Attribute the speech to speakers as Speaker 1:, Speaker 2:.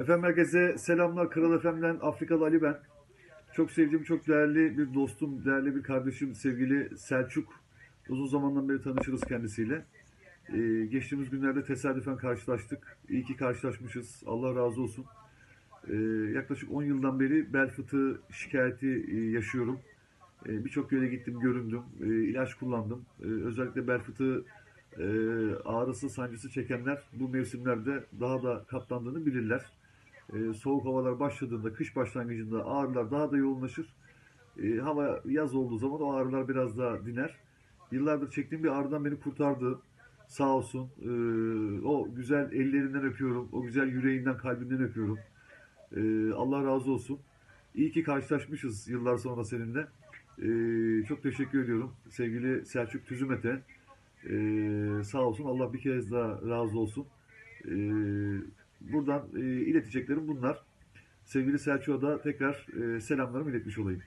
Speaker 1: Efendim herkese selamlar. Kral FM'den Afrikalı Ali ben. Çok sevdiğim, çok değerli bir dostum, değerli bir kardeşim sevgili Selçuk. Uzun zamandan beri tanışırız kendisiyle. Ee, geçtiğimiz günlerde tesadüfen karşılaştık. İyi ki karşılaşmışız. Allah razı olsun. Ee, yaklaşık 10 yıldan beri bel fıtığı şikayeti e, yaşıyorum. Ee, Birçok yere gittim, göründüm. Ee, ilaç kullandım. Ee, özellikle bel fıtığı e, ağrısı, sancısı çekenler bu mevsimlerde daha da katlandığını bilirler. Ee, soğuk havalar başladığında, kış başlangıcında ağrılar daha da yoğunlaşır. Ee, hava yaz olduğu zaman o ağrılar biraz daha diner. Yıllardır çektiğim bir ağrıdan beni kurtardı. Sağ olsun. Ee, o güzel ellerinden öpüyorum. O güzel yüreğinden, kalbinden öpüyorum. Ee, Allah razı olsun. İyi ki karşılaşmışız yıllar sonra seninle. Ee, çok teşekkür ediyorum sevgili Selçuk Tüzümet'e. Ee, sağ olsun Allah bir kez daha razı olsun. Ee, buradan e, ileteceklerim bunlar. Sevgili Selçuk'a da tekrar e, selamlarımı iletmiş olayım.